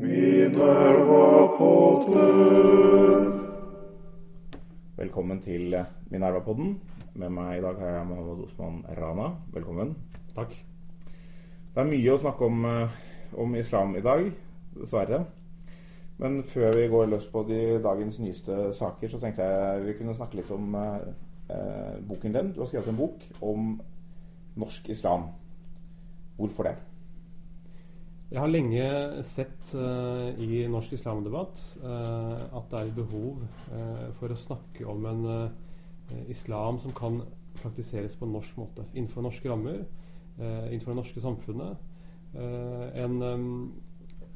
Minerva-podden. Velkommen til Minerva-podden. Med meg i dag har jeg Mohammed Osman Rana. Velkommen. Takk. Det er mye å snakke om, eh, om islam i dag, dessverre. Men før vi går løs på de dagens nyeste saker, så tenkte jeg vi kunne snakke litt om eh, eh, boken din. Du har skrevet en bok om norsk islam. Hvorfor det? Jeg har lenge sett uh, i norsk islamdebatt uh, at det er behov uh, for å snakke om en islam som kan praktiseres på en norsk måte. Innenfor norske rammer, innenfor det norske samfunnet. en um,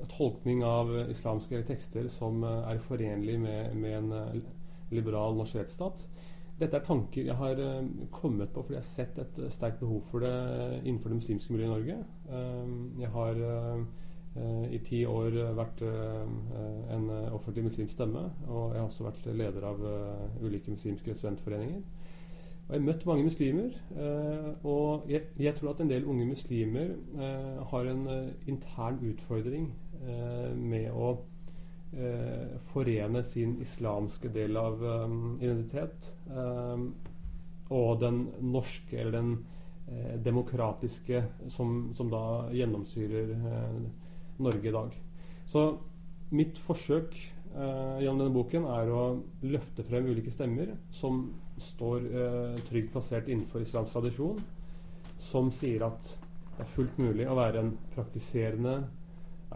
tolkning av islamske tekster som er forenlig med, med en liberal norsk rettsstat. Dette er tanker jeg har kommet på fordi jeg har sett et sterkt behov for det innenfor det muslimske miljøet i Norge. jeg har i ti år vært en offentlig muslimsk stemme, og jeg har også vært leder av ulike muslimske studentforeninger. Og jeg har møtt mange muslimer, og jeg, jeg, tror at en del unge muslimer har en intern utfordring med å eh, forene sin islamske del av um, identitet um, og den norske, eller den eh, demokratiske, som, som, da gjennomsyrer eh, Norge i dag. Så mitt forsøk eh, gjennom denne boken er å løfte frem ulike stemmer som står trygt plassert innenfor islamsk tradisjon, som sier at det er fullt mulig å være en praktiserende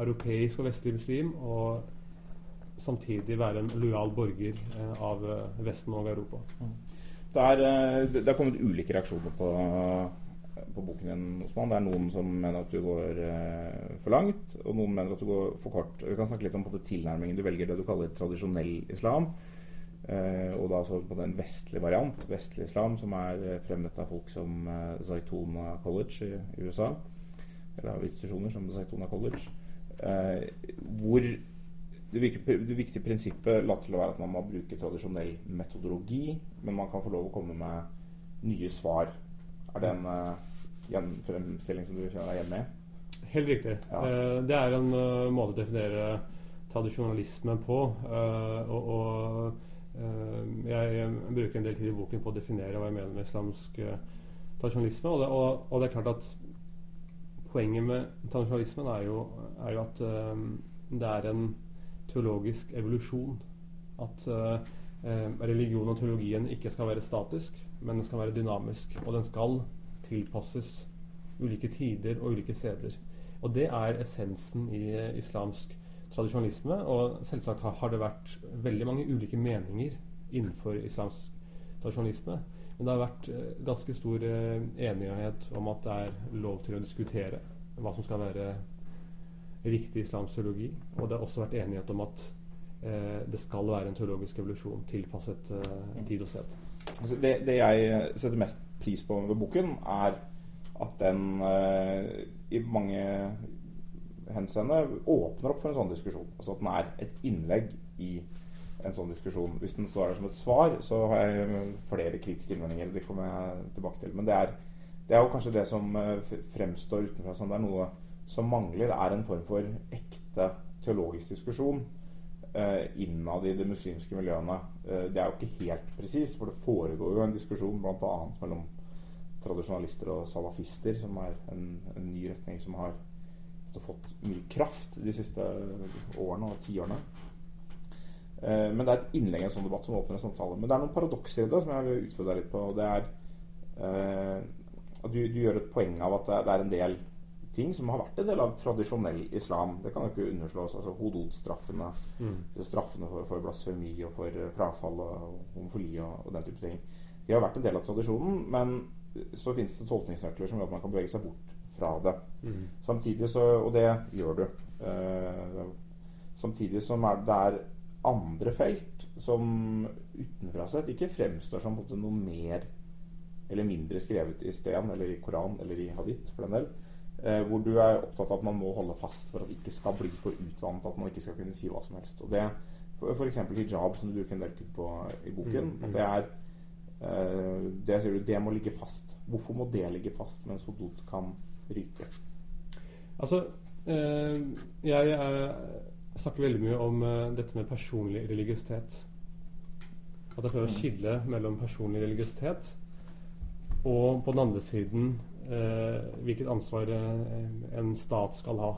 europeisk og vestlig muslim og samtidig være en lojal borger eh, av eh, Vesten og Europa. Mm. Det er, eh, det er kommet ulike reaksjoner på, på boken din, Osman. Det er noen som mener at du går for langt, og noen mener at du går for kort. Vi kan snakke litt om på det tilnærmingen du velger det du kaller tradisjonell islam. og da altså på den vestlige variant, vestlig islam, som er fremmet av folk som Zaitona College i USA. Eller av institusjoner som Zaitona College. hvor det, det, viktige prinsippet later til å være at man må bruke tradisjonell metodologi, men man kan få lov å komme med nye svar. Er det en uh, fremstilling som du kjenner deg igjen med? Helt riktig. Ja. Uh, det er en uh, måte å definere tradisjonalisme på. og, og jeg, jeg, bruker en del tid i boken på å definere hva jeg mener med islamsk tradisjonalisme. Og det, og, og det, er klart at poenget med tradisjonalismen er jo, er jo at det er en teologisk evolusjon. At eh, religion og teologien ikke skal være statisk, men den skal være dynamisk. Og den skal tilpasses ulike tider og ulike steder. Og det er essensen i eh, islamsk tradisjonalisme. Og selvsagt har, det vært veldig mange ulike meninger innenfor islamsk tradisjonalisme. Men det har vært eh, ganske stor eh, enighet om at det er lov til å diskutere hva som skal være riktig islamsk teologi. Og det har også vært enighet om at eh, det skal være en teologisk evolusjon tilpasset eh, tid og sted. Altså det, det, jeg setter mest pris på ved boken, er at den eh, i mange henseende åpner opp for en sånn diskusjon. Altså at den er et innlegg i en sånn diskusjon. Hvis den står her som et svar, så har jeg flere kritiske innvendinger. Det kommer jeg tilbake til. Men det er, det er jo kanskje det som eh, fremstår utenfra som det er noe som mangler, er en form for ekte teologisk diskusjon eh, innad i de muslimske miljøene. Eh, det er jo ikke helt presis, for det foregår jo en diskusjon bl.a. mellom tradisjonalister og salafister, som er en, en ny retning som har fått mye kraft de siste årene og tiårene. Eh, men det er et innlegg i en sånn debatt som åpner en samtale. Men det er noen paradokser i det som jeg vil utfordre deg litt på. det er at du, du, gjør et poeng av at det er en del ting som har vært en del av tradisjonell islam. Det kan jo ikke underslås. altså Hododstraffene, mm. straffene for, for, blasfemi og for eh, frafall og homofili og, og, den type ting. De har vært en del av tradisjonen, men så finnes det tolkningsnøkler som gjør at man kan bevege seg bort fra det. Mm. Samtidig så, Og det gjør du. Uh, samtidig som er det er andre felt som utenfra sett ikke fremstår som noe mer eller mindre skrevet i sten eller i Koran eller i hadith, for den del Eh, hvor du er opptatt av at man må holde fast for at det ikke skal bli for utvannet. At man ikke skal kunne si hva som helst. Og det F.eks. hijab, som du bruker en del tid på i boken. Mm, mm. det er eh, det, sier du, det må ligge fast. Hvorfor må det ligge fast, mens hodot kan ryke? Altså, eh, jeg eh, snakker veldig mye om eh, dette med personlig religiøsitet. At jeg prøver å skille mellom personlig religiøsitet og på den andre siden eh, hvilket ansvar eh, en stat skal ha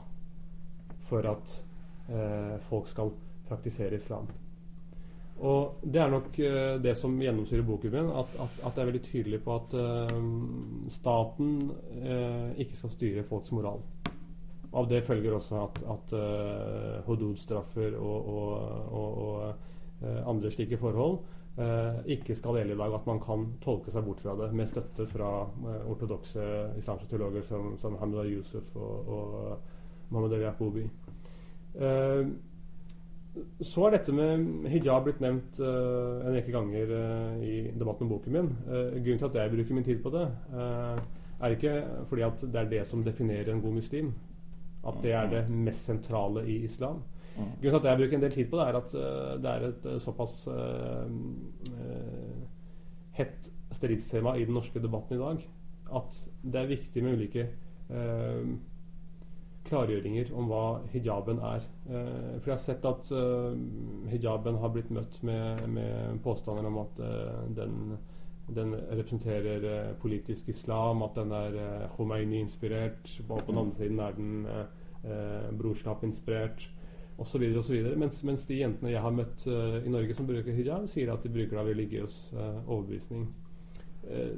for at eh, folk skal praktisere islam. Og det er nok eh, det som gjennomsyrer boken min, at, at, at jeg er veldig tydelig på at eh, staten eh, ikke skal styre folks moral. Av det følger også at, at uh, hudud-straffer og, og, og, og uh, andre slike forhold uh, ikke skal gjelde i dag. At man kan tolke seg bort fra det med støtte fra ortodokse islamske teologer som, som Hamida Yusuf og, og Mohammed El Yaqubi. så er dette med hijab blitt nevnt en rekke ganger i debatten om boken min. grunnen til at jeg bruker min tid på det, er ikke fordi at det er det som definerer en god muslim. At det er det mest sentrale i islam. Grunnen til at jeg bruker en del tid på det, er at uh, det er et uh, såpass uh, hett stridstema i den norske debatten i dag at det er viktig med ulike klargjøringer om hva hijaben er. for jeg har sett at hijaben har blitt møtt med, med påstander om at den, den representerer politisk islam, at den er Khomeini-inspirert. Og på den andre siden er den eh, brorskap-inspirert osv. Mens, mens de jentene jeg har møtt uh, i Norge som bruker hijab, sier at de bruker det av religiøs uh, overbevisning. Uh,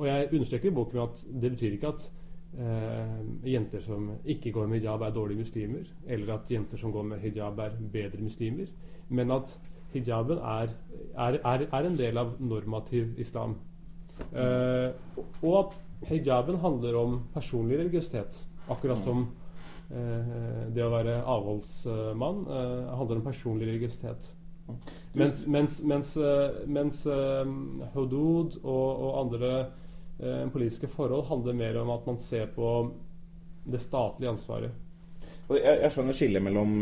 og jeg understreker i boken at det betyr ikke at jenter som ikke går med hijab, er dårlige muslimer, eller at jenter som går med hijab, er bedre muslimer, men at hijaben er, er, er, er en del av normativ islam. og at hijaben handler om personlig religiøsitet, akkurat som det å være avholdsmann eh, handler om personlig religiøsitet. Mens, mens, mens, eh, mens hudud og, og andre politiske forhold handler mer om at man ser på det statlige ansvaret. Jeg, jeg, skjønner skillet mellom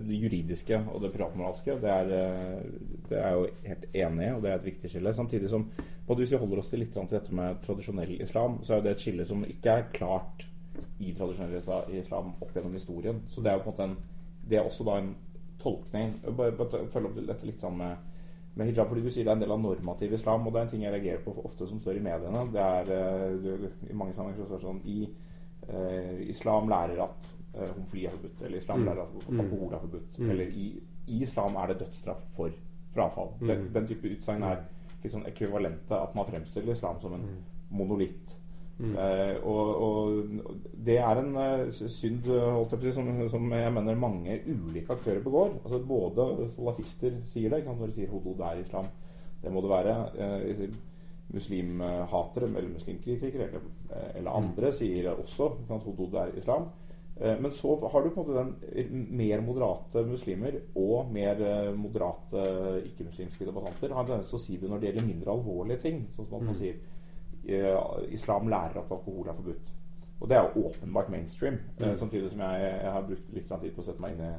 det juridiske og det privatmoralske. Det er, det er jo helt enig i, og det er et viktig skille. Samtidig som både hvis vi holder oss til litt til dette med tradisjonell islam, så er det et skille som ikke er klart i tradisjonell islam opp gjennom historien. Så det er jo på en måte en, det er også da en tolkning. Bare, bare følge opp dette litt med, med, hijab, fordi du sier det er en del av normativ islam. Og det er en ting jeg reagerer på ofte som står i mediene. Det er du, I mange sammenhenger så står det sånn i uh, Islam lærer at uh, homofili er forbudt. Eller islam mm. lærer at mm. alkohol er forbudt. Mm. Eller i, i, islam er det dødsstraff for frafall. Mm. Den, den, type utsagn er litt sånn ekvivalente. At man fremstiller islam som en monolitt Mm. Uh, og, og, det er en uh, synd si, som, som, jeg mener mange ulike aktører begår. Altså Både salafister sier det, når de sier hodod er islam. Det må det være. Uh, muslimhatere eller muslimkritikere eller, eller, andre mm. sier også at hodod er islam. Men så har du på en måte den mer moderate muslimer og mer moderate ikke-muslimske debattanter har en tendens til å si det når det gjelder mindre alvorlige ting. Sånn som at man mm. sier Eh, islam lærer at alkohol er forbudt. Og det er jo åpenbart mainstream. Eh, mm. Samtidig som jeg, jeg, har brukt litt tid på å sette meg inn i,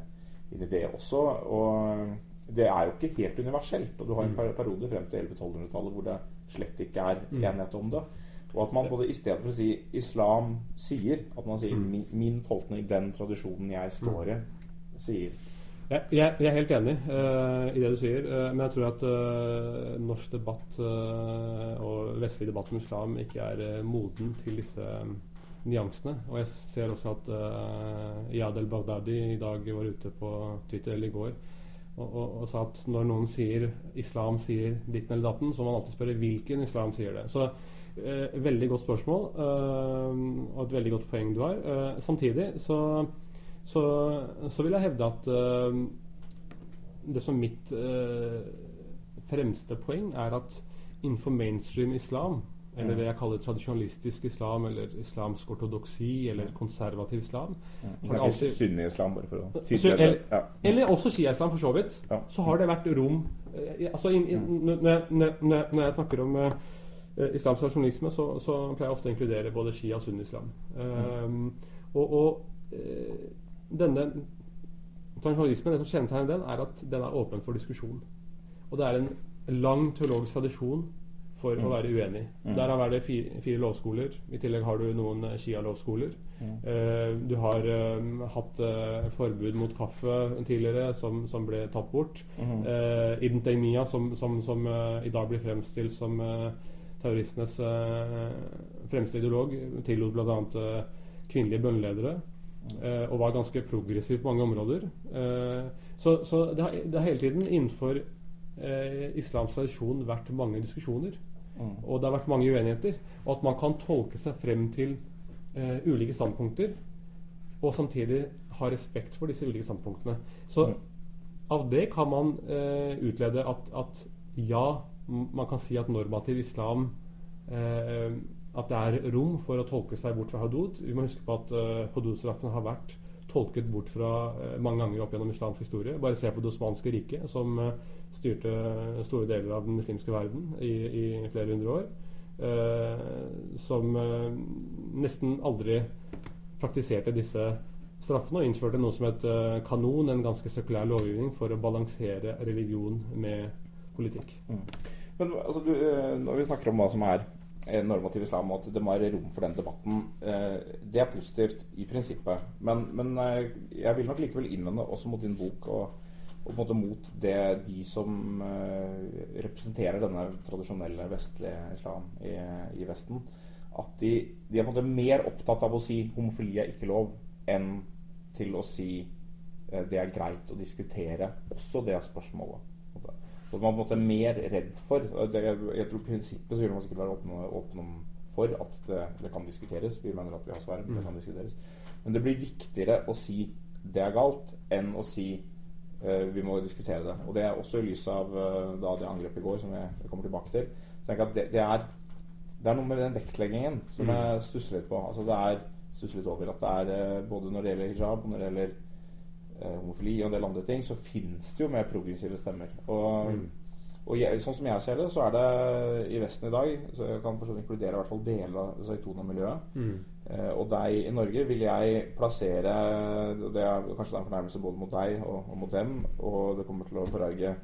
inn i, det også. Og det er jo ikke helt universelt. Og du har en mm. periode frem til 1100-1200-tallet hvor det slett ikke er mm. enighet om det. Og at man både i stedet for å si 'islam sier', at man sier min, min tolkning, den tradisjonen jeg står i, sier jeg, jeg, jeg, er helt enig uh, i det du sier, uh, men jeg tror at uh, norsk debatt og vestlig debatt om islam ikke er moden til disse um, nyansene. Og jeg ser også at uh, Yad el-Baghdadi i dag var ute på Twitter eller i går og, og, og, sa at når noen sier islam sier ditten eller datten, så må man alltid spørre hvilken islam sier det. Så veldig godt spørsmål og et veldig godt poeng du har. samtidig så så, så vil jeg hevde at uh, det som mitt uh, fremste poeng er at innenfor mainstream islam, eller det jeg kaller tradisjonalistisk islam, eller islamsk ortodoksi, eller konservativ islam ja. Sunni-islam, bare for å tydeliggjøre det. Ja. Eller også shia-islam, for så vidt. Ja. Så har det vært rom eh, altså in, in, når, når, når, jeg snakker om uh, islamsk tradisjonisme, så, så, pleier jeg ofte å inkludere både shia- og sunni-islam. Um, og, og denne tradisjonalismen, det som kjennetegner den, er at den er åpen for diskusjon. Og det er en lang teologisk tradisjon for Mm. å være uenig. Mm. Der er det fire, fire lovskoler. I tillegg har du noen eh, Shia-lovskoler. Mm. Uh, du har eh, hatt uh, forbud mot kaffe tidligere, som, som ble tatt bort. Eh, Ibn Taymiyyah, som, som, som i dag blir fremstilt som terroristenes fremste ideolog, tillot bl.a. Uh, kvinnelige bønneledere. Eh, og var ganske progressiv på mange områder. Eh, så så det, har, det har hele tiden innenfor eh, islams tradisjon vært mange diskusjoner. Mm. Og det har vært mange uenigheter. Og at man kan tolke seg frem til eh, ulike standpunkter, og samtidig ha respekt for disse ulike standpunktene. Så Mm. av det kan man eh, utlede at, at ja, man kan si at normativ islam eh, At det er rom for å tolke seg bort fra Hadud Vi må huske på at uh, hudud-straffen har vært tolket bort fra uh, mange ganger opp gjennom islamsk historie. Bare se på Det osmanske riket, som uh, styrte store deler av den muslimske verden i, i flere hundre år. Eh, som eh, nesten aldri praktiserte disse straffene og innførte noe som het eh, kanon, en ganske sekulær lovgivning for å balansere religion med politikk. Men altså, du, eh, når vi snakker om hva som er eh, normativ islam, og at det må være rom for den debatten, eh, det er positivt i prinsippet. Men, men eh, jeg vil nok likevel innvende også mot din bok og, og på en måte mot det de som eh, representerer denne tradisjonelle vestlige islam i, i Vesten, at de, de er på en måte mer opptatt av å si homofili er ikke lov, enn til å si eh, det er greit å diskutere også det spørsmålet. Så man er på en måte mer redd for det, Jeg tror prinsippet så vil man sikkert være åpen, åpen om for at det, det kan diskuteres. Vi mener at vi har svaret, men det kan diskuteres. Men det blir viktigere å si det er galt, enn å si uh, vi må diskutere det. Og det er også i lys av uh, da det angrepet i går, som jeg, jeg kommer tilbake til. Så jeg at det, det, er, det er noe med den vektleggingen som Mm. jeg stusser litt på. Altså det er stusser litt over at det er uh, både når det gjelder hijab, og når det gjelder homofili og en del andre ting, så finnes det jo mer progressive stemmer. Og, Mm. og jeg, sånn som jeg ser det, så er det i Vesten i dag Så jeg kan forstått inkludere i hvert fall deler av Zaitona-miljøet. Mm. Eh, og deg i Norge vil jeg plassere og Det er kanskje en fornærmelse både mot deg og, og mot dem, og det kommer til å forarge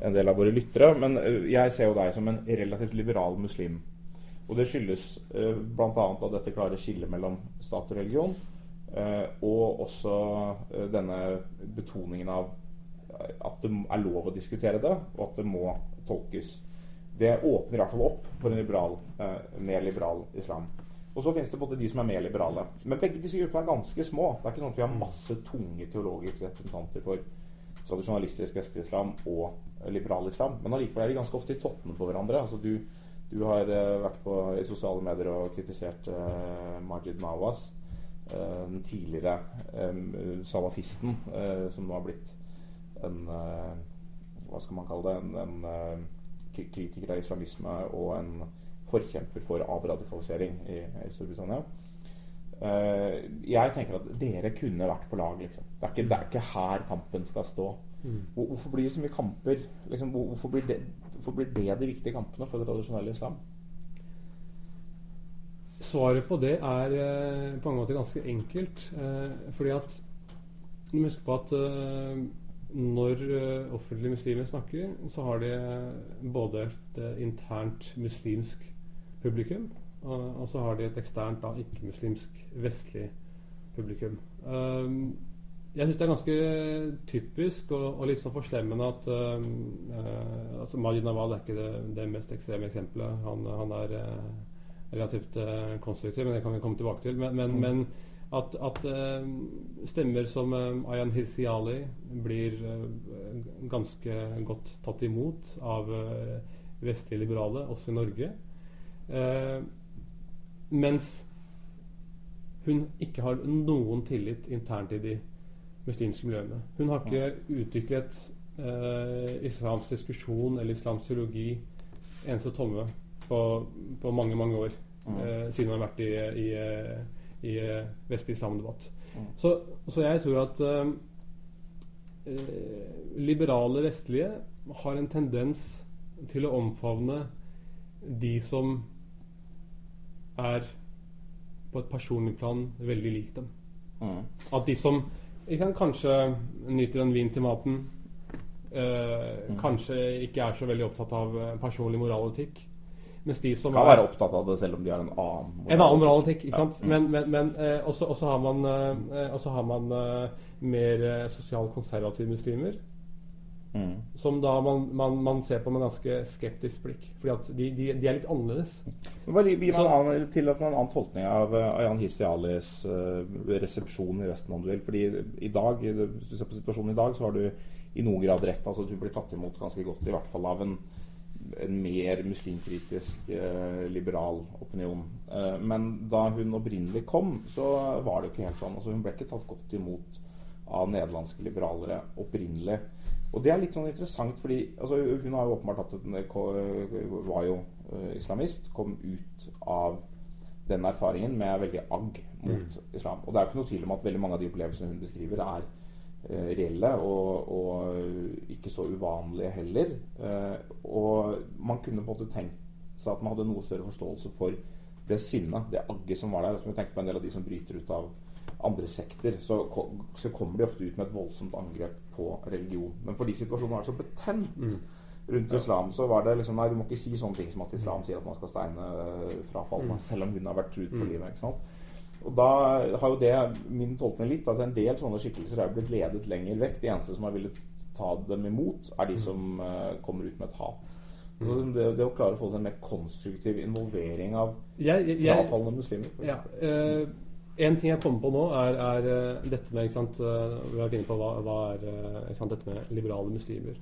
en del av våre lyttere, men eh, jeg ser jo deg som en relativt liberal muslim. Og det skyldes eh, bl.a. av dette klare skillet mellom stat og religion, eh, og også eh, denne betoningen av eh, at det er lov å diskutere det, og at det må tolkes. Det åpner i hvert fall opp for en liberal, eh, mer liberal islam. Og så finnes det både de som er mer liberale. Men begge disse gruppene er ganske små. Det er ikke sånn at vi har masse tunge teologiske representanter for tradisjonalistisk vestlig islam og eh, liberal islam. Men allikevel er de ganske ofte i tottene på hverandre. Altså du, du har eh, vært på, i sosiale medier og kritisert eh, Majid Nawaz. Den tidligere eh, salafisten eh, som nå har blitt en eh, Hva skal man kalle det? En, en eh, kritiker av islamisme og en forkjemper for avradikalisering i, i Storbritannia. Jeg tenker at dere kunne vært på lag, liksom. Det er ikke, det er ikke her kampen skal stå. Mm. Hvor, hvorfor blir det så mye kamper? Liksom, hvor- hvorfor, blir det, hvorfor blir det de viktige kampene for tradisjonell islam? Svaret på det er eh, på mange måter ganske enkelt. Eh, fordi at Du må huske på at eh, når offentlige muslimer snakker, så har de både et internt muslimsk publikum, og, så har de et eksternt da, ikke-muslimsk vestlig publikum. Um, jeg syns det er ganske typisk og, og litt sånn forstemmende at um, eh, altså Majid Nawal er ikke det, det mest ekstreme eksempelet. Han, han er eh, relativt eh, konstruktiv, men det kan vi komme tilbake til. Men, men, Mm. men at, at eh, stemmer som eh, Ayan Hisiali blir ganske godt tatt imot av vestlige liberale, også i Norge. Mens hun ikke har noen tillit internt i de muslimske miljøene. Hun har ikke utviklet eh, islamsk diskusjon eller islamsk teologi eneste tomme på, på mange, mange år. Mm. Eh, siden han har vært i, i, i eh, vestlig islamdebatt. Mm. Så, så jeg tror at eh, eh, liberale vestlige har en tendens til å omfavne de som er på et personlig plan veldig lik dem. Mm. At de som sant, kanskje nyter en vin til maten, eh, Mm. kanskje ikke er så veldig opptatt av personlig moral og etikk, Mens de som Kan være opptatt av det selv om de har en annen En annen moraletikk, ikke sant. Men, men, men eh, også, også har man, eh, også har man eh, mer sosialt konservative muslimer. Mm. Som da man, man, man ser på med ganske skeptisk blikk. Fordi at de, de, de er litt annerledes. Men Bare gi meg en annen, tolkning av Ayan Hirsi Alis resepsjon i Vesten, om du vil. Fordi i dag, hvis du ser på situasjonen i dag, så har du i noen grad rett. Altså Du blir tatt imot ganske godt, i hvert fall av en, en mer muslimkritisk, eh, liberal opinion. Eh, men da hun opprinnelig kom, så var det jo ikke helt sånn. Altså Hun ble ikke tatt godt imot av nederlandske liberalere opprinnelig. Og det er litt sånn interessant, fordi altså, hun har jo åpenbart hatt en, var jo eh, islamist, kom ut av den erfaringen med veldig agg mot islam. Og det er jo ikke noe tvil om at veldig mange av de opplevelsene hun beskriver, er reelle og, og ikke så uvanlige heller. Eh, og man kunne på en måte tenkt seg at man hadde noe større forståelse for det sinnet, det agget som var der. Som jeg tenker på en del av de som bryter ut av andre sekter, så, så kommer de ofte ut med et voldsomt angrep på religion. Men fordi situasjonen var så betent rundt islam, så var det liksom Nei, du må ikke si sånne ting som at islam sier at man skal steine eh, frafalne, selv om hun har vært truet på livet. ikke sant? Og da har jo det min tolkning litt, at en del sånne skikkelser er blitt ledet lenger vekk. De eneste som har villet ta dem imot, er de som uh, kommer ut med et hat. Så det, det å klare å få til en mer konstruktiv involvering av Jeg, jeg, frafalne muslimer ja, eh, en ting jeg kommer på nå, er, er eh, dette med ikke sant, Vi har vært inne på hva, hva er sant, dette med liberale muslimer.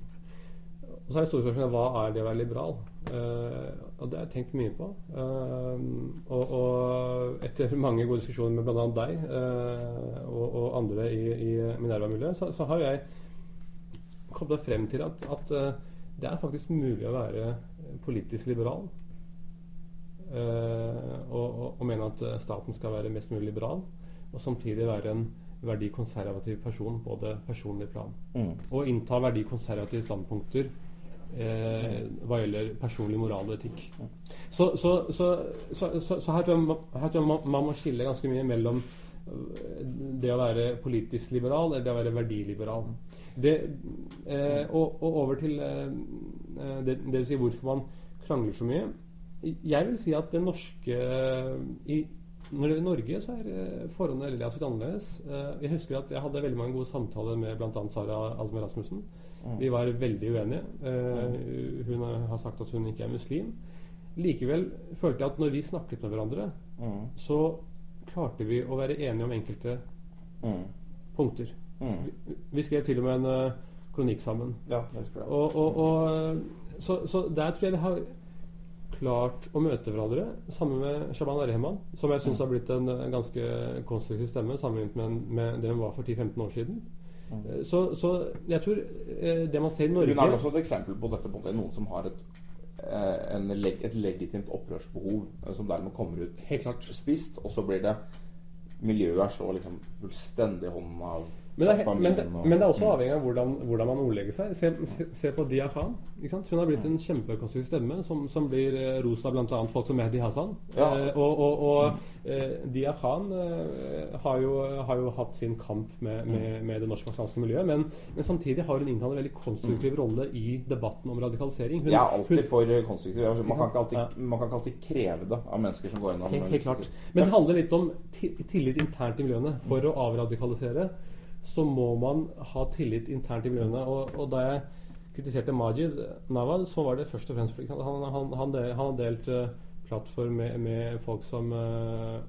Og så er det store spørsmålet hva er det å være liberal? Uh, og det har jeg tenkt mye på. Uh, og, og etter mange gode diskusjoner med bl.a. deg uh, og, og andre i, i Minerva-miljøet, så, så har jeg kommet frem til at, at det er faktisk mulig å være politisk liberal. og, og, mene at staten skal være mest mulig liberal, og samtidig være en verdikonservativ person på det personlige plan. Mm. Og innta verdikonservative standpunkter eh, hva gjelder personlig moral og etikk. Så, så, så, så, her tror jeg, ma- her tror jeg man, man må skille ganske mye mellom øh, det å være politisk liberal eller det å være verdiliberal. Det, eh, og, og over til eh, eh, det, det vil si hvorfor man krangler så mye. Jeg vil si at det norske i, Når det gjelder Norge, så er eh, forholdene relativt annerledes. Eh, Jeg husker at jeg hadde veldig mange gode samtaler med bl.a. Sara Azmer Rasmussen. Vi var veldig uenige. Eh, Hun har sagt at hun ikke er muslim. Likevel følte jeg at når vi snakket med hverandre, så klarte vi å være enige om enkelte punkter. Vi, skrev til og med en eh, kronikk sammen. Ja. Og, og, og, så, så der tror jeg vi har klart å møte hverandre, sammen med Shaban Arehman, som jeg syns har blitt en, en ganske konstruktiv stemme sammenlignet med, med det hun var for 10-15 år siden. Eh, Så, så jeg tror det man ser i Norge Hun er også et eksempel på dette punktet. Noen som har et, eh, en leg, et legitimt opprørsbehov, eh, som dermed kommer ut Helt klart. spist, og så blir det miljøet slår liksom fullstendig hånden av Men det, er, men, det, men det er også Mm. avhengig av hvordan, hvordan man ordlegger seg. Se, se, se på Dia Khan. Hun har blitt en kjempekonstruktiv stemme som, som blir eh, rost av bl.a. folk som Mehdi Hassan. Ja. Eh, og og, og eh, Dia Khan eh, har, jo, har jo hatt sin kamp med, med, med det norsk-pakistanske miljøet, men, men samtidig har hun inntatt en veldig konstruktiv rolle i debatten om radikalisering. Hun, Jeg er alltid hun, for konstruktiv. Altså, Man kan, ikke Ja. alltid, man kan ikke alltid kreve det av mennesker som går gjennom Helt, helt klart. Men det handler litt om tillit internt i miljøene. For å avradikalisere så må man ha tillit internt i miljøene. Og, og da jeg kritiserte Majid Nawad, så var det først og fremst fordi han, han, han, del, han har delt uh, plattform med, med folk som uh,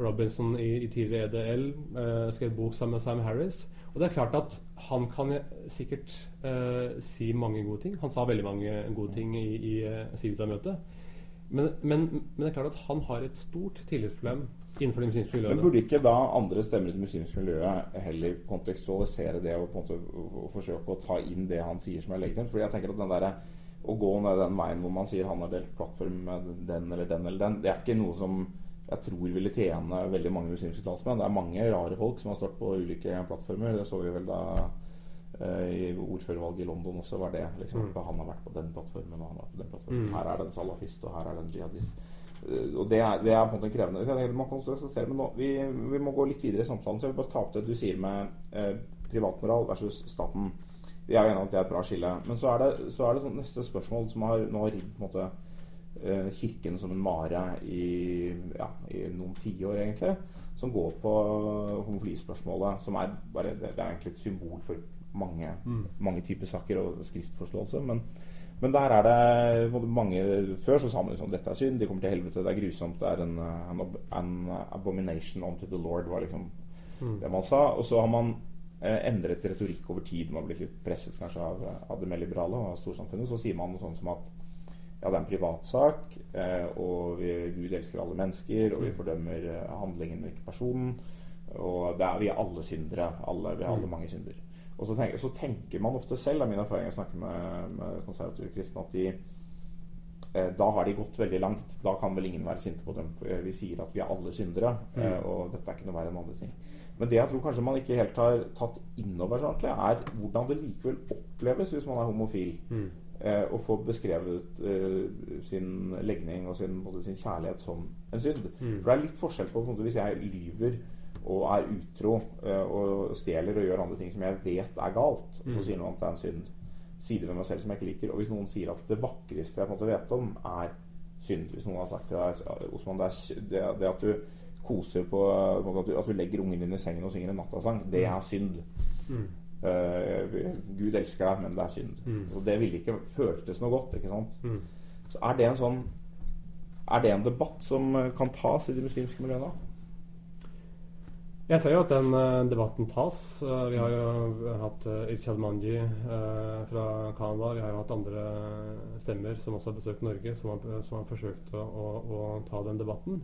Robinson i, i tidligere EDL, uh, skrev bok sammen med Sam Harris. Og det er klart at han kan sikkert eh, si mange gode ting. Han sa veldig mange gode ting i, i Civita-møtet. Men, men, men det er klart at han har et stort tillitsproblem innenfor det muslimske Men burde ikke da andre stemmer i det muslimske miljøet heller kontekstualisere det og på en måte forsøke å ta inn det han sier som er legitimt? Fordi jeg tenker at den der, Å gå ned den veien hvor man sier han har delt plattform med den eller den eller den, det er ikke noe som jeg tror ville tjene veldig mange muslimske talsmenn. Det er mange rare folk som har stått på ulike plattformer. Det så vi vel da eh, i ordførervalget i London også var det. liksom Mm. Han har vært på den plattformen, og han har vært på den plattformen. Mm. Her er det en salafist, og her er det en jihadist. Eh, Og det er, det er på en måte krevende. Man kan konstatere, men nå, vi, vi må gå litt videre i samtalen. Så jeg vil bare ta opp det du sier med eh, privatmoral versus staten. Vi er jo enige om at det er et bra skille. Men så er det, så er det sånn neste spørsmål som har, nå har ridd på en måte eh, kirken som en mare i, ja, i noen tiår, egentlig. Som går på homofilispørsmålet, som er bare det, det er egentlig et symbol for mange, Mm. mange typer saker og skriftforståelse. Men, men der er det mange Før så sa man liksom dette er synd, de kommer til helvete, det er grusomt, det er en, an, an abomination unto the Lord, var liksom Mm. det man sa. Og så har man eh, endret retorikk over tid. Man har blitt litt presset kanskje av, av det mer liberale og av storsamfunnet. Så sier man noe sånt som at ja, det er en privatsak, eh, og vi, Gud elsker alle mennesker, og vi fordømmer eh, handlingen og ikke personen. Og er, vi er alle syndere. Alle, vi har alle Mm. mange synder. Og så tenker, så tenker man ofte selv, av min erfaring, jeg snakker med, med konservative kristne, at de eh, da har de gått veldig langt. Da kan vel ingen være sinte på dem. Eh, Vi sier at vi er alle syndere, eh, og dette er ikke noe verre enn andre ting. Men det jeg tror kanskje man ikke helt har tatt inn over seg ordentlig, er hvordan det likevel oppleves hvis man er homofil. Mm. Eh, få beskrevet eh, sin legning og sin, sin kjærlighet som en synd. Mm. For det er litt forskjell på, på måte, hvis jeg lyver og er utro eh, og stjeler og gjør andre ting som jeg vet er galt, og så Mm. sier noen at det er en synd. Sider ved meg selv som jeg ikke liker. Og hvis noen sier at det vakreste jeg på en måte vet om, er synd Hvis noen har sagt til deg Osman, det, er, det, at du koser på, på at, du, at du legger ungen din i sengen og synger en nattasang, det er synd. Mm. Uh, Gud elsker deg, men det er synd. Mm. Og det ville ikke føltes noe godt. ikke sant? Mm. Så er det en sånn Er det en debatt som eh, kan tas i de muslimske miljøene? Jeg ser jo at den uh, debatten tas. Uh, vi har jo hatt uh, Irshad Manji eh, fra Canada. Vi har jo hatt andre stemmer som også har besøkt Norge, som har, som har forsøkt å, å, å ta den debatten.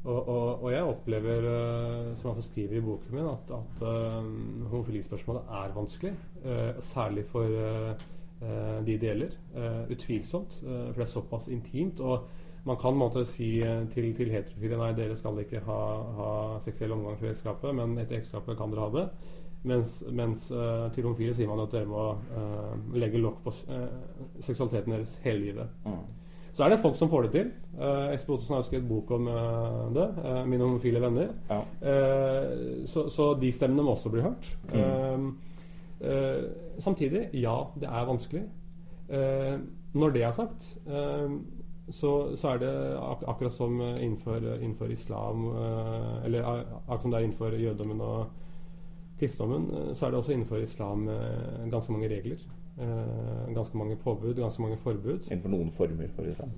Og, og, og jeg opplever, eh, som jeg også skriver i boken min, at, at eh, homofilispørsmålet er vanskelig. eh, særlig for eh, eh, de det gjelder. Eh, utvilsomt. eh, for det er såpass intimt. og man kan på måte si eh, til, til heterofile nei, dere skal ikke ha, ha seksuell omgang før ekteskapet, men etter ekteskapet kan dere ha det. Mens, mens uh, til homofile sier man at dere må uh, legge lokk på uh, seksualiteten deres hele livet. Mm. Så er det folk som får det til. Uh, Espen Ottosen har skrevet bok om det. 'Mine homofile venner'. Ja. Så, så de stemmene må også bli hørt. Mm. Samtidig, ja, det er vanskelig. Når det er sagt, så, så er det ak akkurat som innenfor, innenfor islam eh, Eller akkurat som det er innenfor jødedommen og kristendommen, eh, så er det også innenfor islam eh, ganske mange regler. Ganske mange påbud, ganske mange forbud. Innenfor noen former for islam.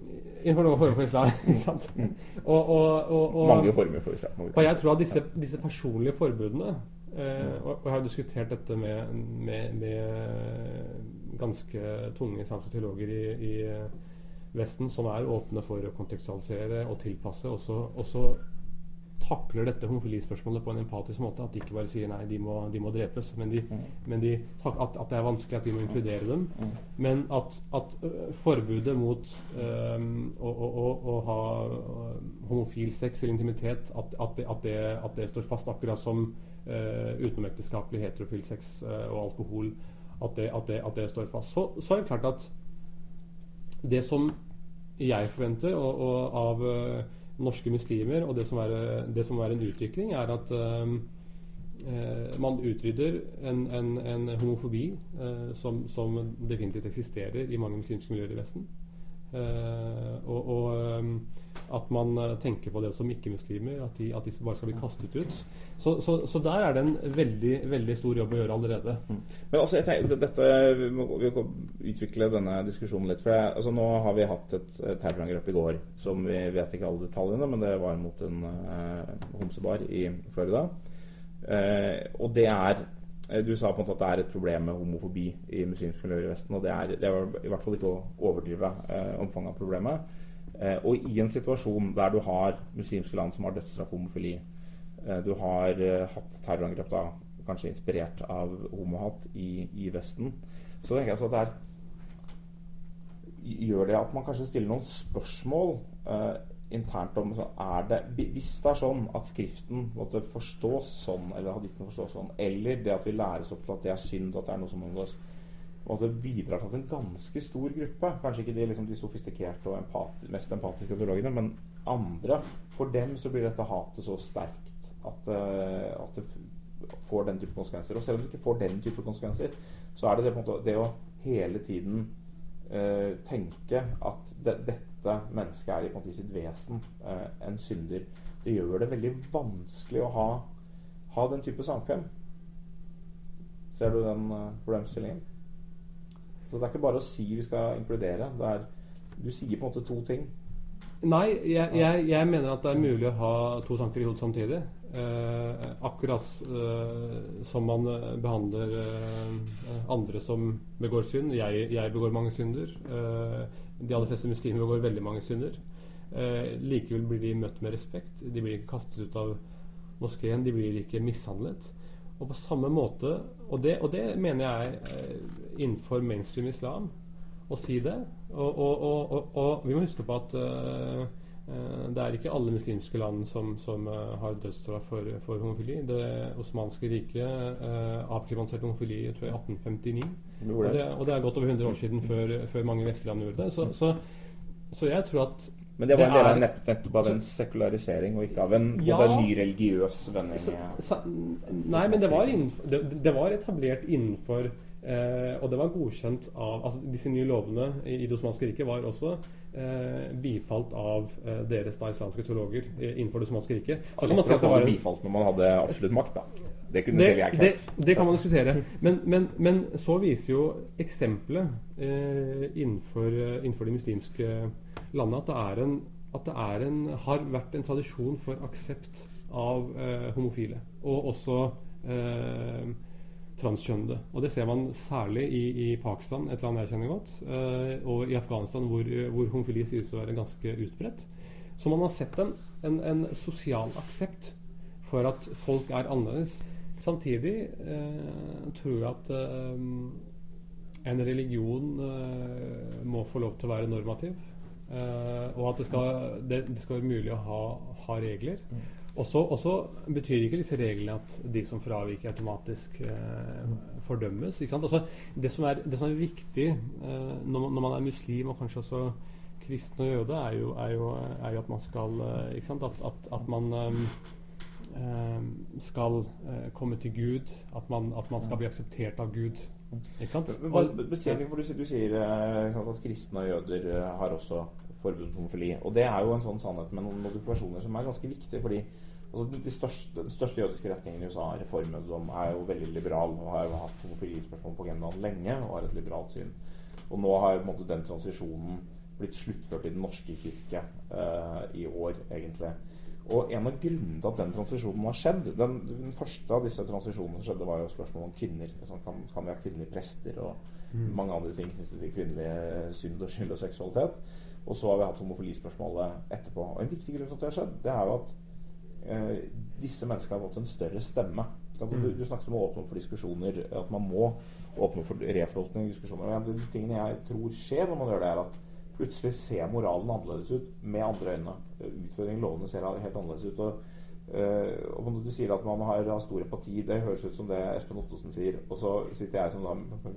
Innenfor noen former for islam. ikke sant? Og, og, og, og, Mange former for islam. og jeg tror at disse, disse personlige forbudene og, jeg har diskutert dette med, med, med ganske tunge islamske teologer i, i Vesten, som er åpne for å kontekstualisere og tilpasse. Og så, og så takler dette homofilispørsmålet på en empatisk måte. At de ikke bare sier nei, de må, de må drepes, men, de, Mm. men de, at, at det er vanskelig, at vi må inkludere dem. Mm. Men at, at forbudet mot um, å, å, å, ha homofil sex eller intimitet, at, at, det, at, det, at det står fast, akkurat som uh, utenomekteskapelig heterofil sex uh, og alkohol, at det, at, det, at det står fast. Så, så er det klart at det som jeg forventer og, og av ø, norske muslimer, og det som, er, det som er en utvikling, er at øhm, eh, man utrydder en, en, en homofobi eh, som, som definitivt eksisterer i mange muslimske miljøer i Vesten. Eh, og og at man eh, tenker på det som ikke-muslimer, at, de, at de bare skal bli kastet ut. Så, så, så der er det en veldig, veldig stor jobb å gjøre allerede. Men altså, jeg tenker, dette, vi må vi utvikle denne diskusjonen litt. For jeg, altså, nå har vi hatt et terrorangrep i går som vi vet ikke alle detaljene, men det var mot en eh, homsebar i Florida. Eh, og det er eh, Du sa på en måte at det er et problem med homofobi i muslimske miljøer i Vesten. Og det er, det er i hvert fall ikke å overdrive eh, omfanget av problemet. Eh, og i en situasjon der du har muslimske land som har dødsstraff homofili, eh, du har eh, hatt terrorangrep da kanskje inspirert av homohat i, i Vesten, så tenker jeg så at det er Gjør det at man kanskje stiller noen spørsmål eh, internt om er det, Hvis det er sånn at Skriften måtte forstås sånn, eller haditten forstås sånn, eller det at vi læres opp til at det er synd, at det er noe som omgås og at det bidrar til at en ganske stor gruppe, kanskje ikke de, liksom, de sofistikerte og empati, mest empatiske teologene, men andre, for dem så blir dette hatet så sterkt at, eh, at det får den type konsekvenser. Og selv om det ikke får den type konsekvenser, så er det det, måte, det å hele tiden uh, tenke at det, det, dette mennesket er i, måte, i sitt vesen uh, en synder. Det gjør det veldig vanskelig å ha, ha den type samkvem. Ser du den uh, problemstillingen? Så det er ikke bare å si vi skal inkludere. Er, du sier på en måte to ting. Nei, jeg, jeg, jeg, mener at det er mulig å ha to tanker i hodet samtidig. Eh, akkurat eh, som man eh, behandler eh, andre som begår synd. Jeg, jeg begår mange synder. Eh, de aller fleste muslimer begår veldig mange synder. Eh, likevel blir de møtt med respekt. De blir ikke kastet ut av moskeen. De blir ikke mishandlet. Og på samme måte, og det, og det mener jeg innenfor mainstream islam, å si det. Og, og, og vi må huske på at uh, det er ikke alle muslimske land som, som uh, har dødsstraff for, for, homofili. Det osmanske riket avkriminaliserte homofili tror jeg, i 1859. Og det, og det, er godt over 100 år siden før, før mange vestlige land gjorde det. Så, så, så jeg tror at men det var en del av nettopp av en sekularisering, og ikke av en, ja, en ny religiøs vending? Nei, men det var, innenfor, det, det var etablert innenfor eh, Og det var godkjent av altså Disse nye lovene i, i Det osmanske riket var også eh, bifalt av eh, deres da islamske teologer innenfor Det osmanske riket. Så kan man si at det var en, bifalt når man hadde absolutt makt, da. Det kunne det. Det, det, kan man diskutere. Men, men, men så viser jo eksempelet eh, innenfor, innenfor de muslimske landene at det, er en, at det er en, har vært en tradisjon for aksept av eh, homofile. Og også eh, transkjønnede. Og det ser man særlig i, i, Pakistan, et land jeg kjenner godt, eh, og i Afghanistan, hvor, hvor homofili sies å være ganske utbredt. Så man har sett en, en, en sosial aksept for at folk er annerledes. Samtidig eh, tror jeg at eh, en religion eh, må få lov til å være normativ. Uh, og at det skal, det, det skal, være mulig å ha, ha regler. Mm. Og så betyr ikke disse reglene at de som fraviker, automatisk eh, fordømmes. Altså, det, som er, det, som er, viktig eh, når, når, man er muslim, og kanskje også kristen og jøde, er jo, er jo, er jo at man skal at, at, at, man eh, skal komme til Gud. At man, at man skal bli akseptert av Gud. Ikke sant? Og, du, du, sier at kristne og jøder har også forbud mot homofili. Og det er jo en sånn sannhet med noen modifikasjoner som er ganske viktige. fordi altså, de største, Den største jødiske retningen i USA, reformjødedom, er jo veldig liberal og har jo hatt homofilispørsmål på agendaen lenge og har et liberalt syn. Og nå har måte, den transisjonen blitt sluttført i Den norske kirke eh, i år, egentlig. Og en av grunnene til at den transisjonen har skjedd den, den, første av disse transisjonene skjedde, var jo spørsmålet om kvinner. Sånn, kan, kan, vi ha kvinnelige prester og mm. mange andre ting knyttet til kvinnelig synd og skyld og seksualitet? Og så har vi hatt homofilispørsmålet etterpå. Og En viktig grunn til at det har skjedd, det er jo at eh, disse menneskene har fått en større stemme. Du, mm. du, snakket om å åpne opp for diskusjoner, at man må åpne opp for refortolkning diskusjoner. Og en av de tingene jeg tror skjer når man gjør det, er at plutselig ser moralen annerledes ut med andre øyne. Utfordringen lovene ser helt annerledes ut. og Uh, og Du sier at man har, har, stor empati. Det høres ut som det Espen Ottosen sier. Og så sitter jeg som da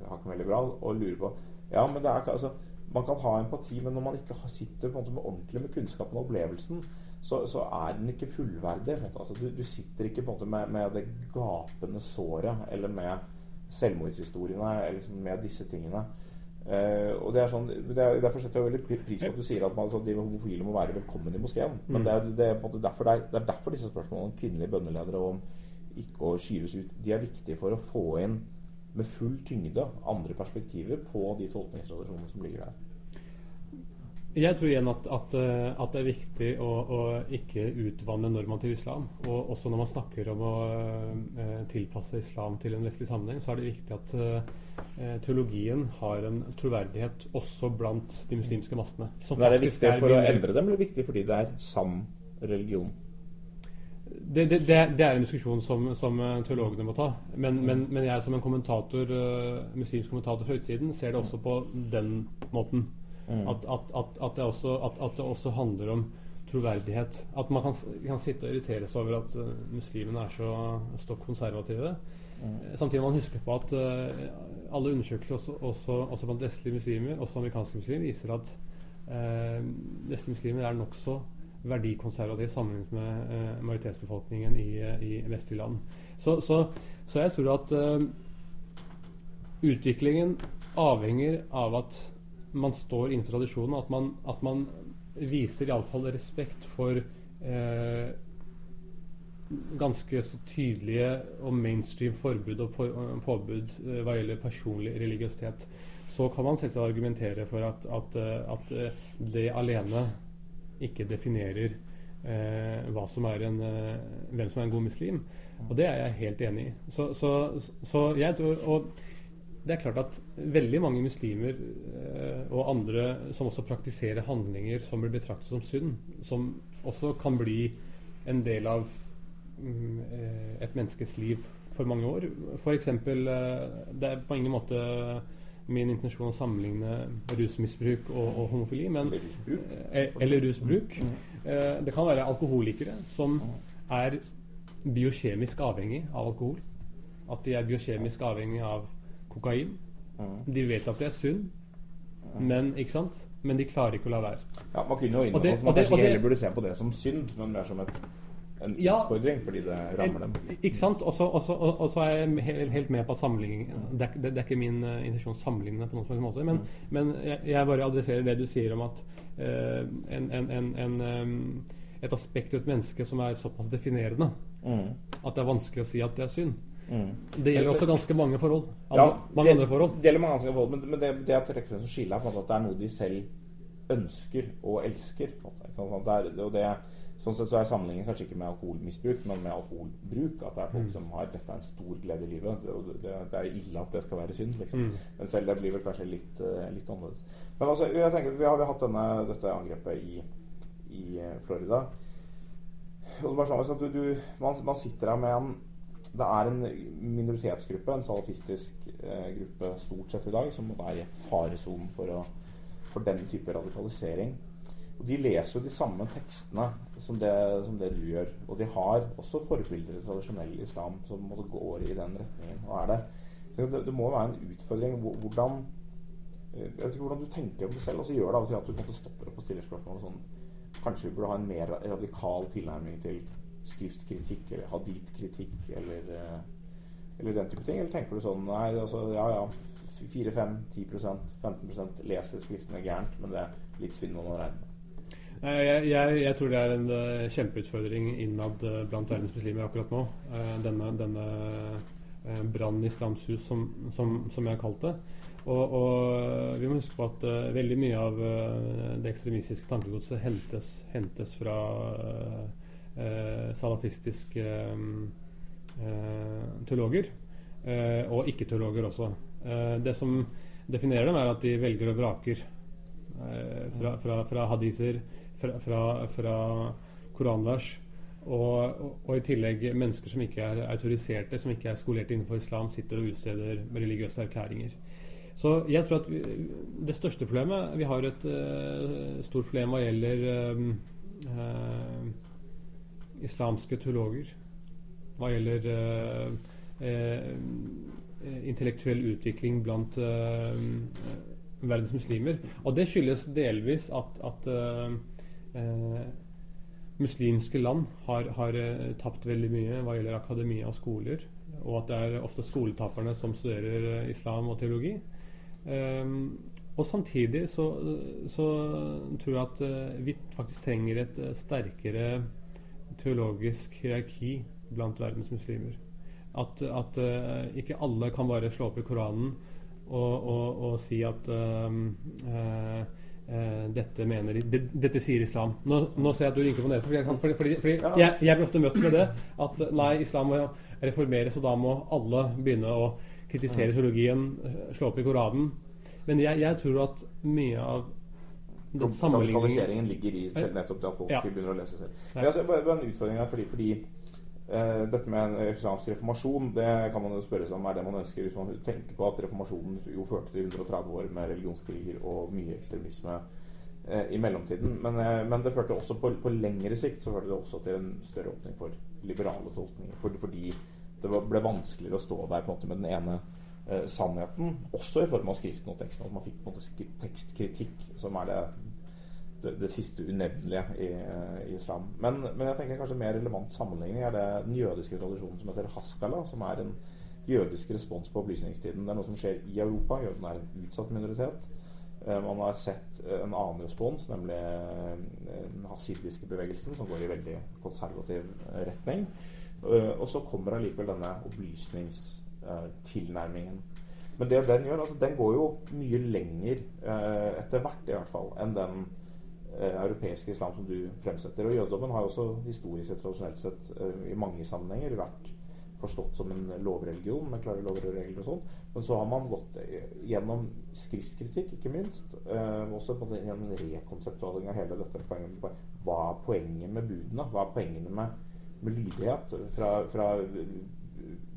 har ikke bra og lurer på Ja, men det er altså man kan ha empati, men når man ikke sitter på en måte med ordentlig med kunnskapen og opplevelsen, så, så er den ikke fullverdig. Altså, du, du, sitter ikke på en måte med, med, det gapende såret eller med selvmordshistoriene eller liksom med disse tingene. Uh, og det er sånn, det er, Derfor setter jeg veldig pris på at du sier at man, altså, de homofile må være velkommen i moskeen. Men mm. det, er, det, er derfor, det, er, det, er, derfor, disse spørsmålene om kvinnelige bønneledere og om ikke å skyves ut, de er viktige for å få inn med full tyngde andre perspektiver på de tolkningstradisjonene som ligger der. Jeg tror igjen at, at, eh, at det er viktig å, å, ikke utvanne normativ islam. Og også når man snakker om å uh, tilpasse islam til en vestlig sammenheng, så er det viktig at uh, teologien har en troverdighet også blant de muslimske massene. Men er det viktig for å endre dem, eller viktig fordi det er sann religion? Det, det, det, det, er en diskusjon som, som teologene må ta. Men, men, men, jeg som en kommentator, uh, muslimsk kommentator fra utsiden ser det også på den måten. Mm. At, at, at, at, det også, at, det også handler om troverdighet. At man kan, kan sitte og irritere seg over at uh, muslimene er så stokk konservative. Mm. Samtidig må man huske på at uh, alle undersøkelser også, også, også, blant vestlige muslimer, også amerikanske muslimer, viser at uh, vestlige muslimer er nokså verdikonservative sammenlignet med uh, majoritetsbefolkningen i, i vestlige land. Så, så, så, jeg tror at utviklingen avhenger av at man står innenfor tradisjonen, at man, at man viser iallfall respekt for eh, ganske så tydelige og mainstream forbud og påbud eh, hva gjelder personlig religiøsitet. Så kan man selvsagt argumentere for at, at, eh, at eh, det alene ikke definerer eh, hva som er en, eh, hvem som er en god muslim. Og det er jeg helt enig i. Så, så, så jeg tror, og det er klart at veldig mange muslimer eh, og andre som også praktiserer handlinger som blir betraktet som synd, som også kan bli en del av mm, eh, et menneskes liv for mange år. F.eks. Eh, det er på ingen måte min intensjon å sammenligne rusmisbruk og, og homofili, men, eller rusbruk. Det kan være alkoholikere som er biokjemisk avhengig av alkohol. At de er biokjemisk avhengig av kokain. De vet at det er synd, men, ikke sant? men de klarer ikke å la være. Ja, Man kunne jo innrømme at man kanskje heller burde se på det som synd, men mer som et en ja, utfordring fordi det rammer dem. Ikke sant? Og så er jeg helt, helt med på sammenligningen. Det, det, det, er ikke min uh, intensjon å sammenligne på noen måte, men, mm. men jeg, jeg, bare adresserer det du sier om at uh, en, en, en, um, et aspekt ved et menneske som er såpass definerende mm. at det er vanskelig å si at det er synd. Mm. Det gjelder også ganske mange forhold. Andre, ja, mange det, andre forhold. Det gjelder mange andre forhold, men, men det, det at trekker frem som skille er at det er noe de selv ønsker og elsker. Det er, og det Sånn sett så er sammenhengen kanskje ikke med alkoholmisbruk, men med alkoholbruk. At det er folk mm. som har dette er en stor glede i livet. Og det, det, er ille at det skal være synd. Liksom. Mm. Men selv det blir vel kanskje litt, uh, litt annerledes. Men altså, jeg tenker Vi har vi hatt denne, dette angrepet i, i eh, Florida. Og det sånn at du, du, man, man, sitter her med en Det er en minoritetsgruppe, en salafistisk eh, gruppe stort sett i dag, som er i faresonen for, for den type radikalisering. Og De leser jo de samme tekstene som det, som det, du gjør. Og de har også forbilder i tradisjonell islam som går i den retningen. Og er det, det, det må være en utfordring hvordan, jeg vet ikke hvordan du tenker om det selv. Og så gjør det av og til at du stopper opp og stiller spørsmål sånn Kanskje vi burde ha en mer radikal tilnærming til skriftkritikk eller hadith-kritikk eller, eh, eller den type ting? Eller tenker du sånn Nei, altså, ja ja, 4-5-10 15 leser skriftene gærent, men det er litt svinn man å regne med. Jeg, jeg, jeg, tror det er en uh, kjempeutfordring innad uh, blant verdens muslimer akkurat nå. Uh, denne denne uh, brannen i Islams hus, som, som, som, jeg har kalt det. Og, og vi må huske på at veldig mye av det ekstremistiske tankegodset hentes, hentes fra salafistiske teologer. og ikke-teologer også. det som definerer dem, er at de velger og vraker fra, fra, fra hadiser fra, fra, fra koranvers. Og, og, og, i tillegg mennesker som ikke er autoriserte, som ikke er skolert innenfor islam, sitter og utsteder religiøse erklæringer. Så jeg tror at vi, det største problemet Vi har et uh, stort problem hva gjelder uh, uh, islamske teologer. Hva gjelder intellektuell utvikling blant verdens muslimer. Og det skyldes delvis at, at eh, muslimske land har, har eh, tapt veldig mye hva gjelder akademia og skoler, og at det er ofte skoletaperne som studerer eh, islam og teologi. Um, og samtidig så, så, tror jeg at vi faktisk trenger et sterkere teologisk hierarki blant verdens muslimer. At, at uh, ikke alle kan bare slå opp i Koranen og, og, og si at Uh, dette, mener, de, dette sier islam. Nå, nå, ser jeg at du rynker på nesen. Fordi, fordi, fordi, fordi ja. jeg, jeg, blir ofte møtt med det. At nei, islam må reformeres, og da må alle begynne å kritisere teologien, slå opp i Koranen. Men jeg, jeg tror at mye av den Radikaliseringen ligger i selv nettopp det at folk ja. begynner å lese selv. Men er bare en utfordring her, fordi, fordi Uh, dette med en islamsk reformasjon det kan man jo spørre seg om er det man ønsker hvis man tenker på at reformasjonen jo førte til 130 år med religionskriger og mye ekstremisme uh, i mellomtiden. Men, uh, men, det førte også på, på, lengre sikt så førte det også til en større åpning for liberale tolkninger. For, fordi det ble vanskeligere å stå der på en måte med den ene sannheten, også i form av skriften og teksten. At man fikk på en måte tekstkritikk, som er det det, det siste unevnelige i, i, islam. Men, men, jeg tenker kanskje mer relevant sammenligning er det den jødiske tradisjonen som heter haskala, som er en jødisk respons på opplysningstiden. Det er noe som skjer i Europa. Jødene er en utsatt minoritet. Eh, man har sett eh, en annen respons, nemlig eh, den hasidiske bevegelsen, som går i veldig konservativ retning. Og så kommer allikevel denne opplysningstilnærmingen. Men det den gjør, altså den går jo mye lenger etter hvert, i hvert fall, enn den europeiske islam som du fremsetter. Og jødedommen har jo også historisk sett, tradisjonelt sett, i mange sammenhenger vært forstått som en lovreligion med klare lover og regler og sånn. Men så har man gått gjennom skriftkritikk, ikke minst. Eh, også på en gjennom rekonseptualing av hele dette poenget. Hva er poenget med budene? Hva er poengene med, med lydighet? Fra, fra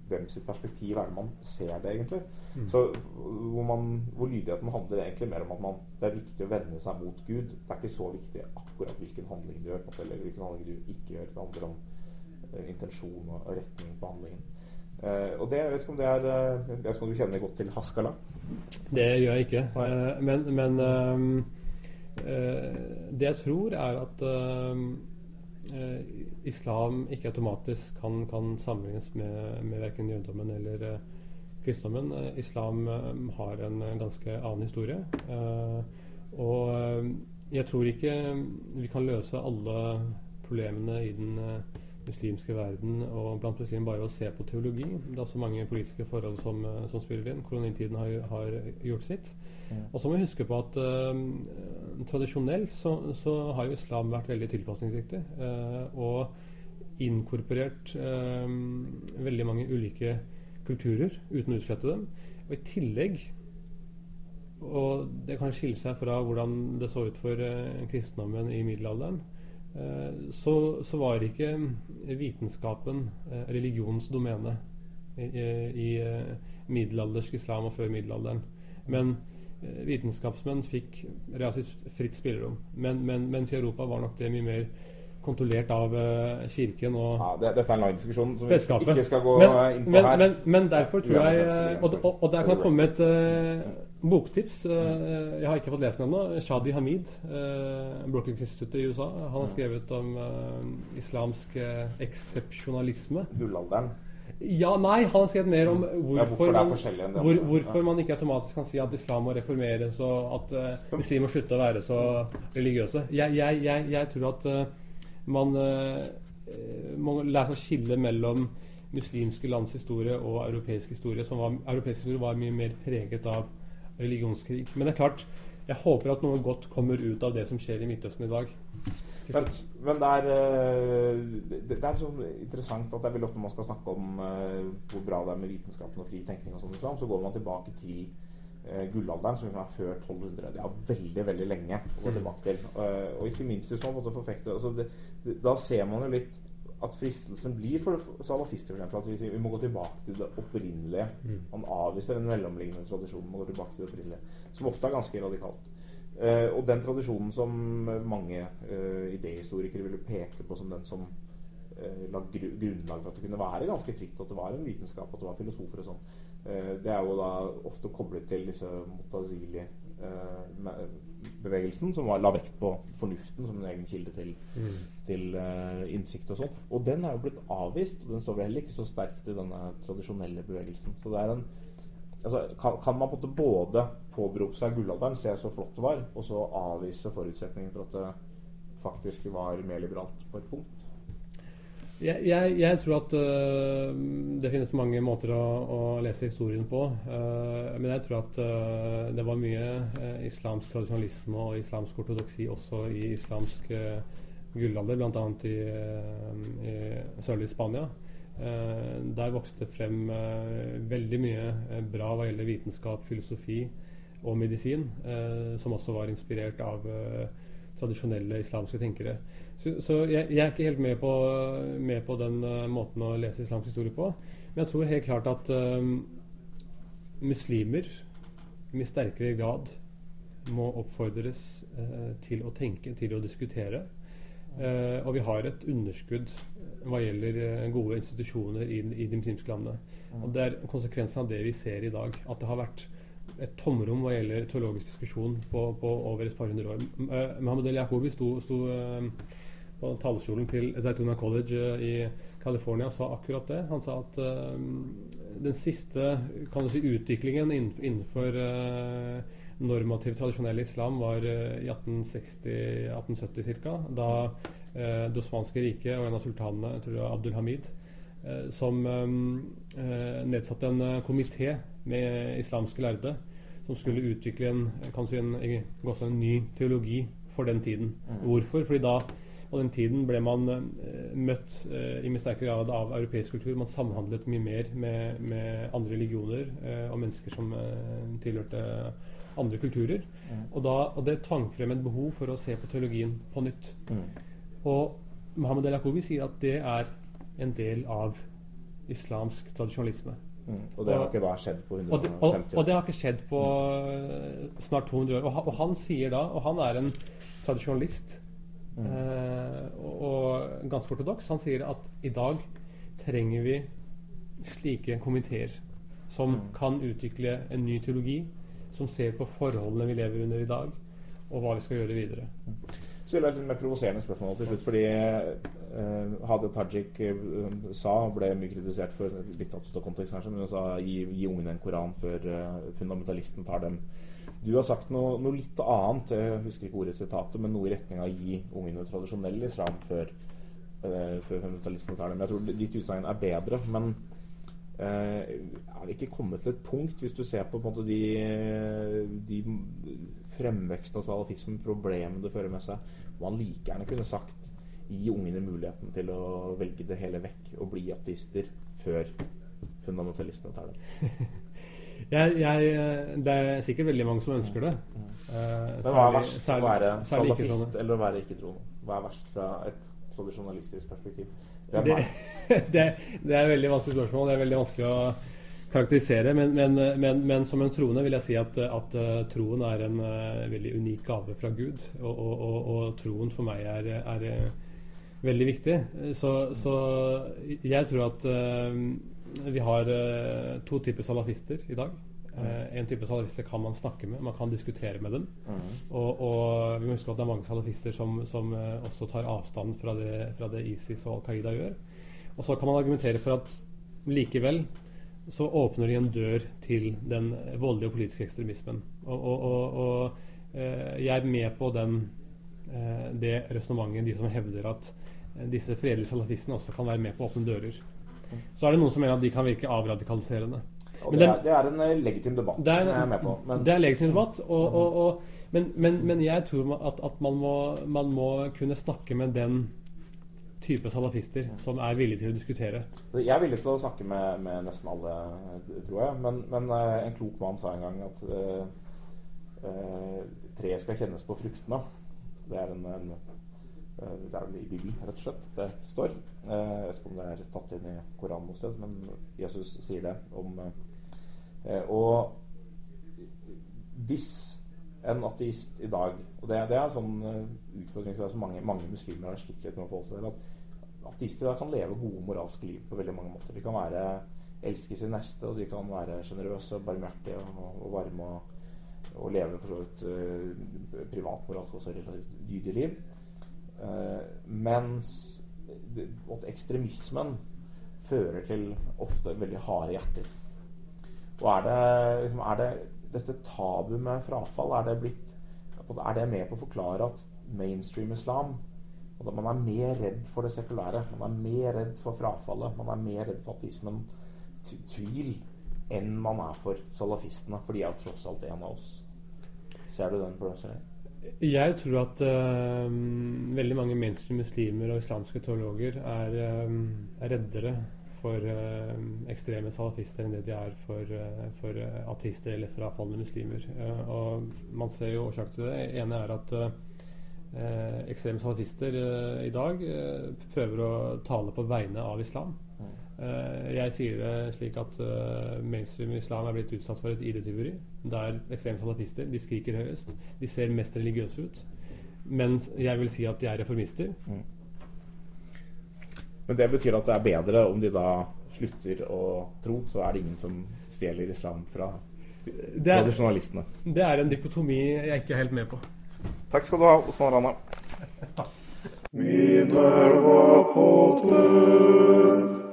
hvem sitt perspektiv er det man ser det, egentlig? Mm. Så hvor, man, hvor, lydigheten handler egentlig mer om at man, det er viktig å vende seg mot Gud. Det er ikke så viktig akkurat hvilken handling du gjør, eller hvilken handling du ikke gjør. Det handler om Eh, intensjon og retning på handlingen. Uh, og det, jeg vet ikke om det er uh, Jeg vet ikke om du kjenner godt til Haskala? Det gjør jeg ikke. Uh, men, men det jeg tror, er at islam ikke automatisk kan, kan sammenlignes med, med verken jødedommen eller kristendommen. islam har en ganske annen historie. og jeg tror ikke vi kan løse alle problemene i den muslimske verden og blant muslimer bare å se på teologi. Det er så mange politiske forhold som, eh, som spiller inn. Kolonitiden har, har gjort sitt. Ja. Og så må vi huske på at uh, tradisjonelt så, så, har jo islam vært veldig tilpasningsdyktig. Uh, og inkorporert uh, veldig mange ulike kulturer uten å utslette dem. Og i tillegg og det kan skille seg fra hvordan det så ut for kristendommen i middelalderen. Eh, så, så, var ikke vitenskapen eh, religionens domene i, i eh, middelaldersk islam og før middelalderen. Men vitenskapsmenn fikk relativt fritt spillerom. Men, men, mens i Europa var nok det mye mer kontrollert av kirken og ja, det, Dette er en lang diskusjon som vi ikke skal gå men, inn på men, her. Men, men derfor tror jeg Og, og, og der kan jeg komme med et Boktips. Eh, jeg har ikke fått lest den ennå. Shadi Hamid, eh, Brookings-instituttet i USA. Han har skrevet om eh, islamsk eksepsjonalisme. Gullalderen? Ja, nei, han har skrevet mer om hvorfor, ja, hvorfor, man, hvor, hvorfor man ikke automatisk kan si at islam må reformeres, og at uh, muslimer må slutte å være så religiøse. Jeg, jeg, jeg, jeg tror at uh, man uh, må lære seg å skille mellom muslimske lands historie og europeisk historie. Som var, europeisk historie var mye mer preget av religionskrig. Men det er klart, jeg håper at noe godt kommer ut av det som skjer i Midtøsten i dag. Men, men, det er, eh, det, er så interessant at det er veldig ofte man skal snakke om uh, hvor bra det er med vitenskapen og fri tenkning, og sånn, så går man tilbake til uh, gullalderen, som liksom er før 1200. Det er veldig veldig lenge å gå tilbake til. Og ikke minst hvis man måtte forfekte altså det, Da ser man jo litt at fristelsen blir for salafister for eksempel, at vi, vi, må gå tilbake til det opprinnelige. Mm. Man avviser den mellomliggende tradisjonen og går tilbake til det opprinnelige, som ofte er ganske radikalt. Uh, og den tradisjonen som mange uh, idéhistorikere ville peke på som den som uh, la gru grunnlag for at det kunne være ganske fritt, at det var en vitenskap, at det var filosofer og sånn, det er jo da ofte koblet til disse motazili bevegelsen, som var, la vekt på fornuften som en egen kilde til, mm. til uh, innsikt og sånn. Og den er jo blitt avvist, og den står vel heller ikke så sterkt i denne tradisjonelle bevegelsen. Så det er en altså, kan, kan, man på en måte både påberope seg gullalderen, se så flott det var, og så avvise forutsetningen for at det faktisk var mer liberalt på et punkt? Jeg, jeg, jeg, tror at uh, det finnes mange måter å, å lese historien på. Uh, men jeg tror at uh, det var mye islamsk tradisjonalisme og islamsk ortodoksi også i islamsk gullalder, bl.a. I, i sørlige Spania. der vokste det frem veldig mye bra hva gjelder vitenskap, filosofi og medisin, som også var inspirert av tradisjonelle islamske tenkere. Så, så jeg, jeg, er ikke helt med på, med på den uh, måten å lese islamsk historie på. Men jeg tror helt klart at uh, muslimer i mye sterkere grad må oppfordres uh, til å tenke, til å diskutere. og vi har et underskudd hva gjelder gode institusjoner i, i de muslimske landene. Og Det er konsekvensen av det vi ser i dag. At det har vært et tomrom hva gjelder teologisk diskusjon på, på over et par hundre år. Mohammed El Yaqubi sto, sto på talerstolen til Zaituna College eh, i California sa akkurat det. Han sa at uh, den siste kan du si, utviklingen innenfor uh, normativ, tradisjonell islam var i 1860-1870 ca. Da eh, Det osmanske riket og en av sultanene, jeg tror det var Abdul Hamid, eh, som eh, nedsatte en komité med islamske lærde som skulle utvikle en, si en, en, ny teologi for den tiden. Mm. Hvorfor? Fordi da på den tiden ble man uh, møtt uh, i mye sterkere grad av europeisk kultur. Man samhandlet mye mer med, med andre religioner uh, og mennesker som tilhørte andre kulturer. Mm. Og, da, og, det tvang frem et behov for å se på teologien på nytt. Mm. Og Mohammed El Akobi sier at det er en del av islamsk tradisjonalisme. Mm. Og det har ikke da skjedd på 150 år? Og det, og, og det har ikke skjedd på snart 200 år. Og, og han sier da, og han er en tradisjonalist Eh, og, ganske ortodoks. Han sier at i dag trenger vi slike komiteer som mm. kan utvikle en ny teologi, som ser på forholdene vi lever under i dag, og hva vi skal gjøre videre. Så det er et mer provoserende spørsmål til slutt. Fordi eh, Hadia Tajik eh, sa, ble mye kritisert for litt av kontekst her, men hun sa gi, gi ungene en koran før eh, fundamentalisten tar dem du har sagt noe, noe, litt annet, jeg husker ikke ordet sitatet, men noe i retning av å gi ungene tradisjonell islam før, uh, før fundamentalistene tar dem. Jeg tror ditt utsagn er bedre, men uh, er vi ikke kommet til et punkt, hvis du ser på, på måte, de, de fremveksten av salafismen, problemene det fører med seg, hvor man like gjerne kunne sagt gi ungene muligheten til å velge det hele vekk og bli ateister før fundamentalistene tar dem? Jeg, jeg, det er sikkert veldig mange som ønsker det. Uh, Men hva er verst? Særlig, å være salafist eller å være ikke-troende? Hva er verst fra et tradisjonalistisk perspektiv? Det, det, det, er et veldig vanskelig spørsmål. Det er veldig vanskelig å karakterisere. Men, men, men, men som en troende vil jeg si at, at troen er en veldig unik gave fra Gud. Og, og, og, og troen for meg er, er veldig viktig. Så, så, jeg tror at vi har uh, to typer salafister i dag. Uh, en type salafister kan man snakke med, man kan diskutere med dem. Mm. Og, og, vi må huske at det er mange salafister som, som uh, også tar avstand fra det, fra det, ISIS og Al Qaida gjør. Og så kan man argumentere for at likevel så åpner de en dør til den voldelige politiske ekstremismen. Og, og, og jeg er med på den, det resonnementet, de som hevder at disse fredelige salafistene også kan være med på å åpne dører. Så er det noen som mener at de kan virke avradikaliserende. Og det, er, det, er, en eh, legitim debatt er, som jeg er med på. Men. Det er en legitim debatt, og, og, og, men, men, men, jeg tror at, at man, må, man, må, kunne snakke med den type salafister som er villige til å diskutere. Jeg er villig til å snakke med, med nesten alle, tror jeg. Men, men, en klok mann sa en gang at uh, uh, treet skal kjennes på fruktene. Det er en, en Eh, det er vel i Bibelen, rett og slett, det står. Eh, jeg vet ikke om det er tatt inn i Koranen noe sted, men Jesus sier det om eh, Og hvis en ateist i dag Og det, det er en sånn utfordring som mange, mange muslimer har slitt litt med å forholde seg til. At ateister kan leve gode moralske liv på veldig mange måter. De kan være elske sin neste, og de kan være sjenerøse, barmhjertige og, og varme. Og, og leve for så vidt uh, også relativt dydig liv. Uh, mens ekstremismen fører til ofte veldig harde hjerter. Og er det, liksom, er det dette tabu med frafall, er det blitt Er det med på å forklare at mainstream islam at Man er mer redd for det sekulære. Man er mer redd for frafallet. Man er mer redd for ateismen, tvil, enn man er for salafistene. For de er jo tross alt en av oss. Ser du den problemstillingen? Jeg tror at uh, veldig mange mainstream muslimer og islamske teologer er, uh, er reddere for uh, ekstreme salafister enn det de er for, for ateister eller frafalne muslimer. og Man ser jo årsak til det. Ene er at ekstreme salafister i dag prøver å tale på vegne av islam. Uh, jeg sier det slik at uh, mainstream islam er blitt utsatt for et ID-tyveri. Der ekstreme salafister de skriker høyest. De ser mest religiøse ut. Mens jeg vil si at de er reformister. Mm. Men det betyr at det er bedre om de da slutter å tro, så er det ingen som stjeler islam fra tradisjonalistene. Det er en dikotomi jeg ikke er helt med på. Takk skal du ha, Osman Rana. Minerva-podden.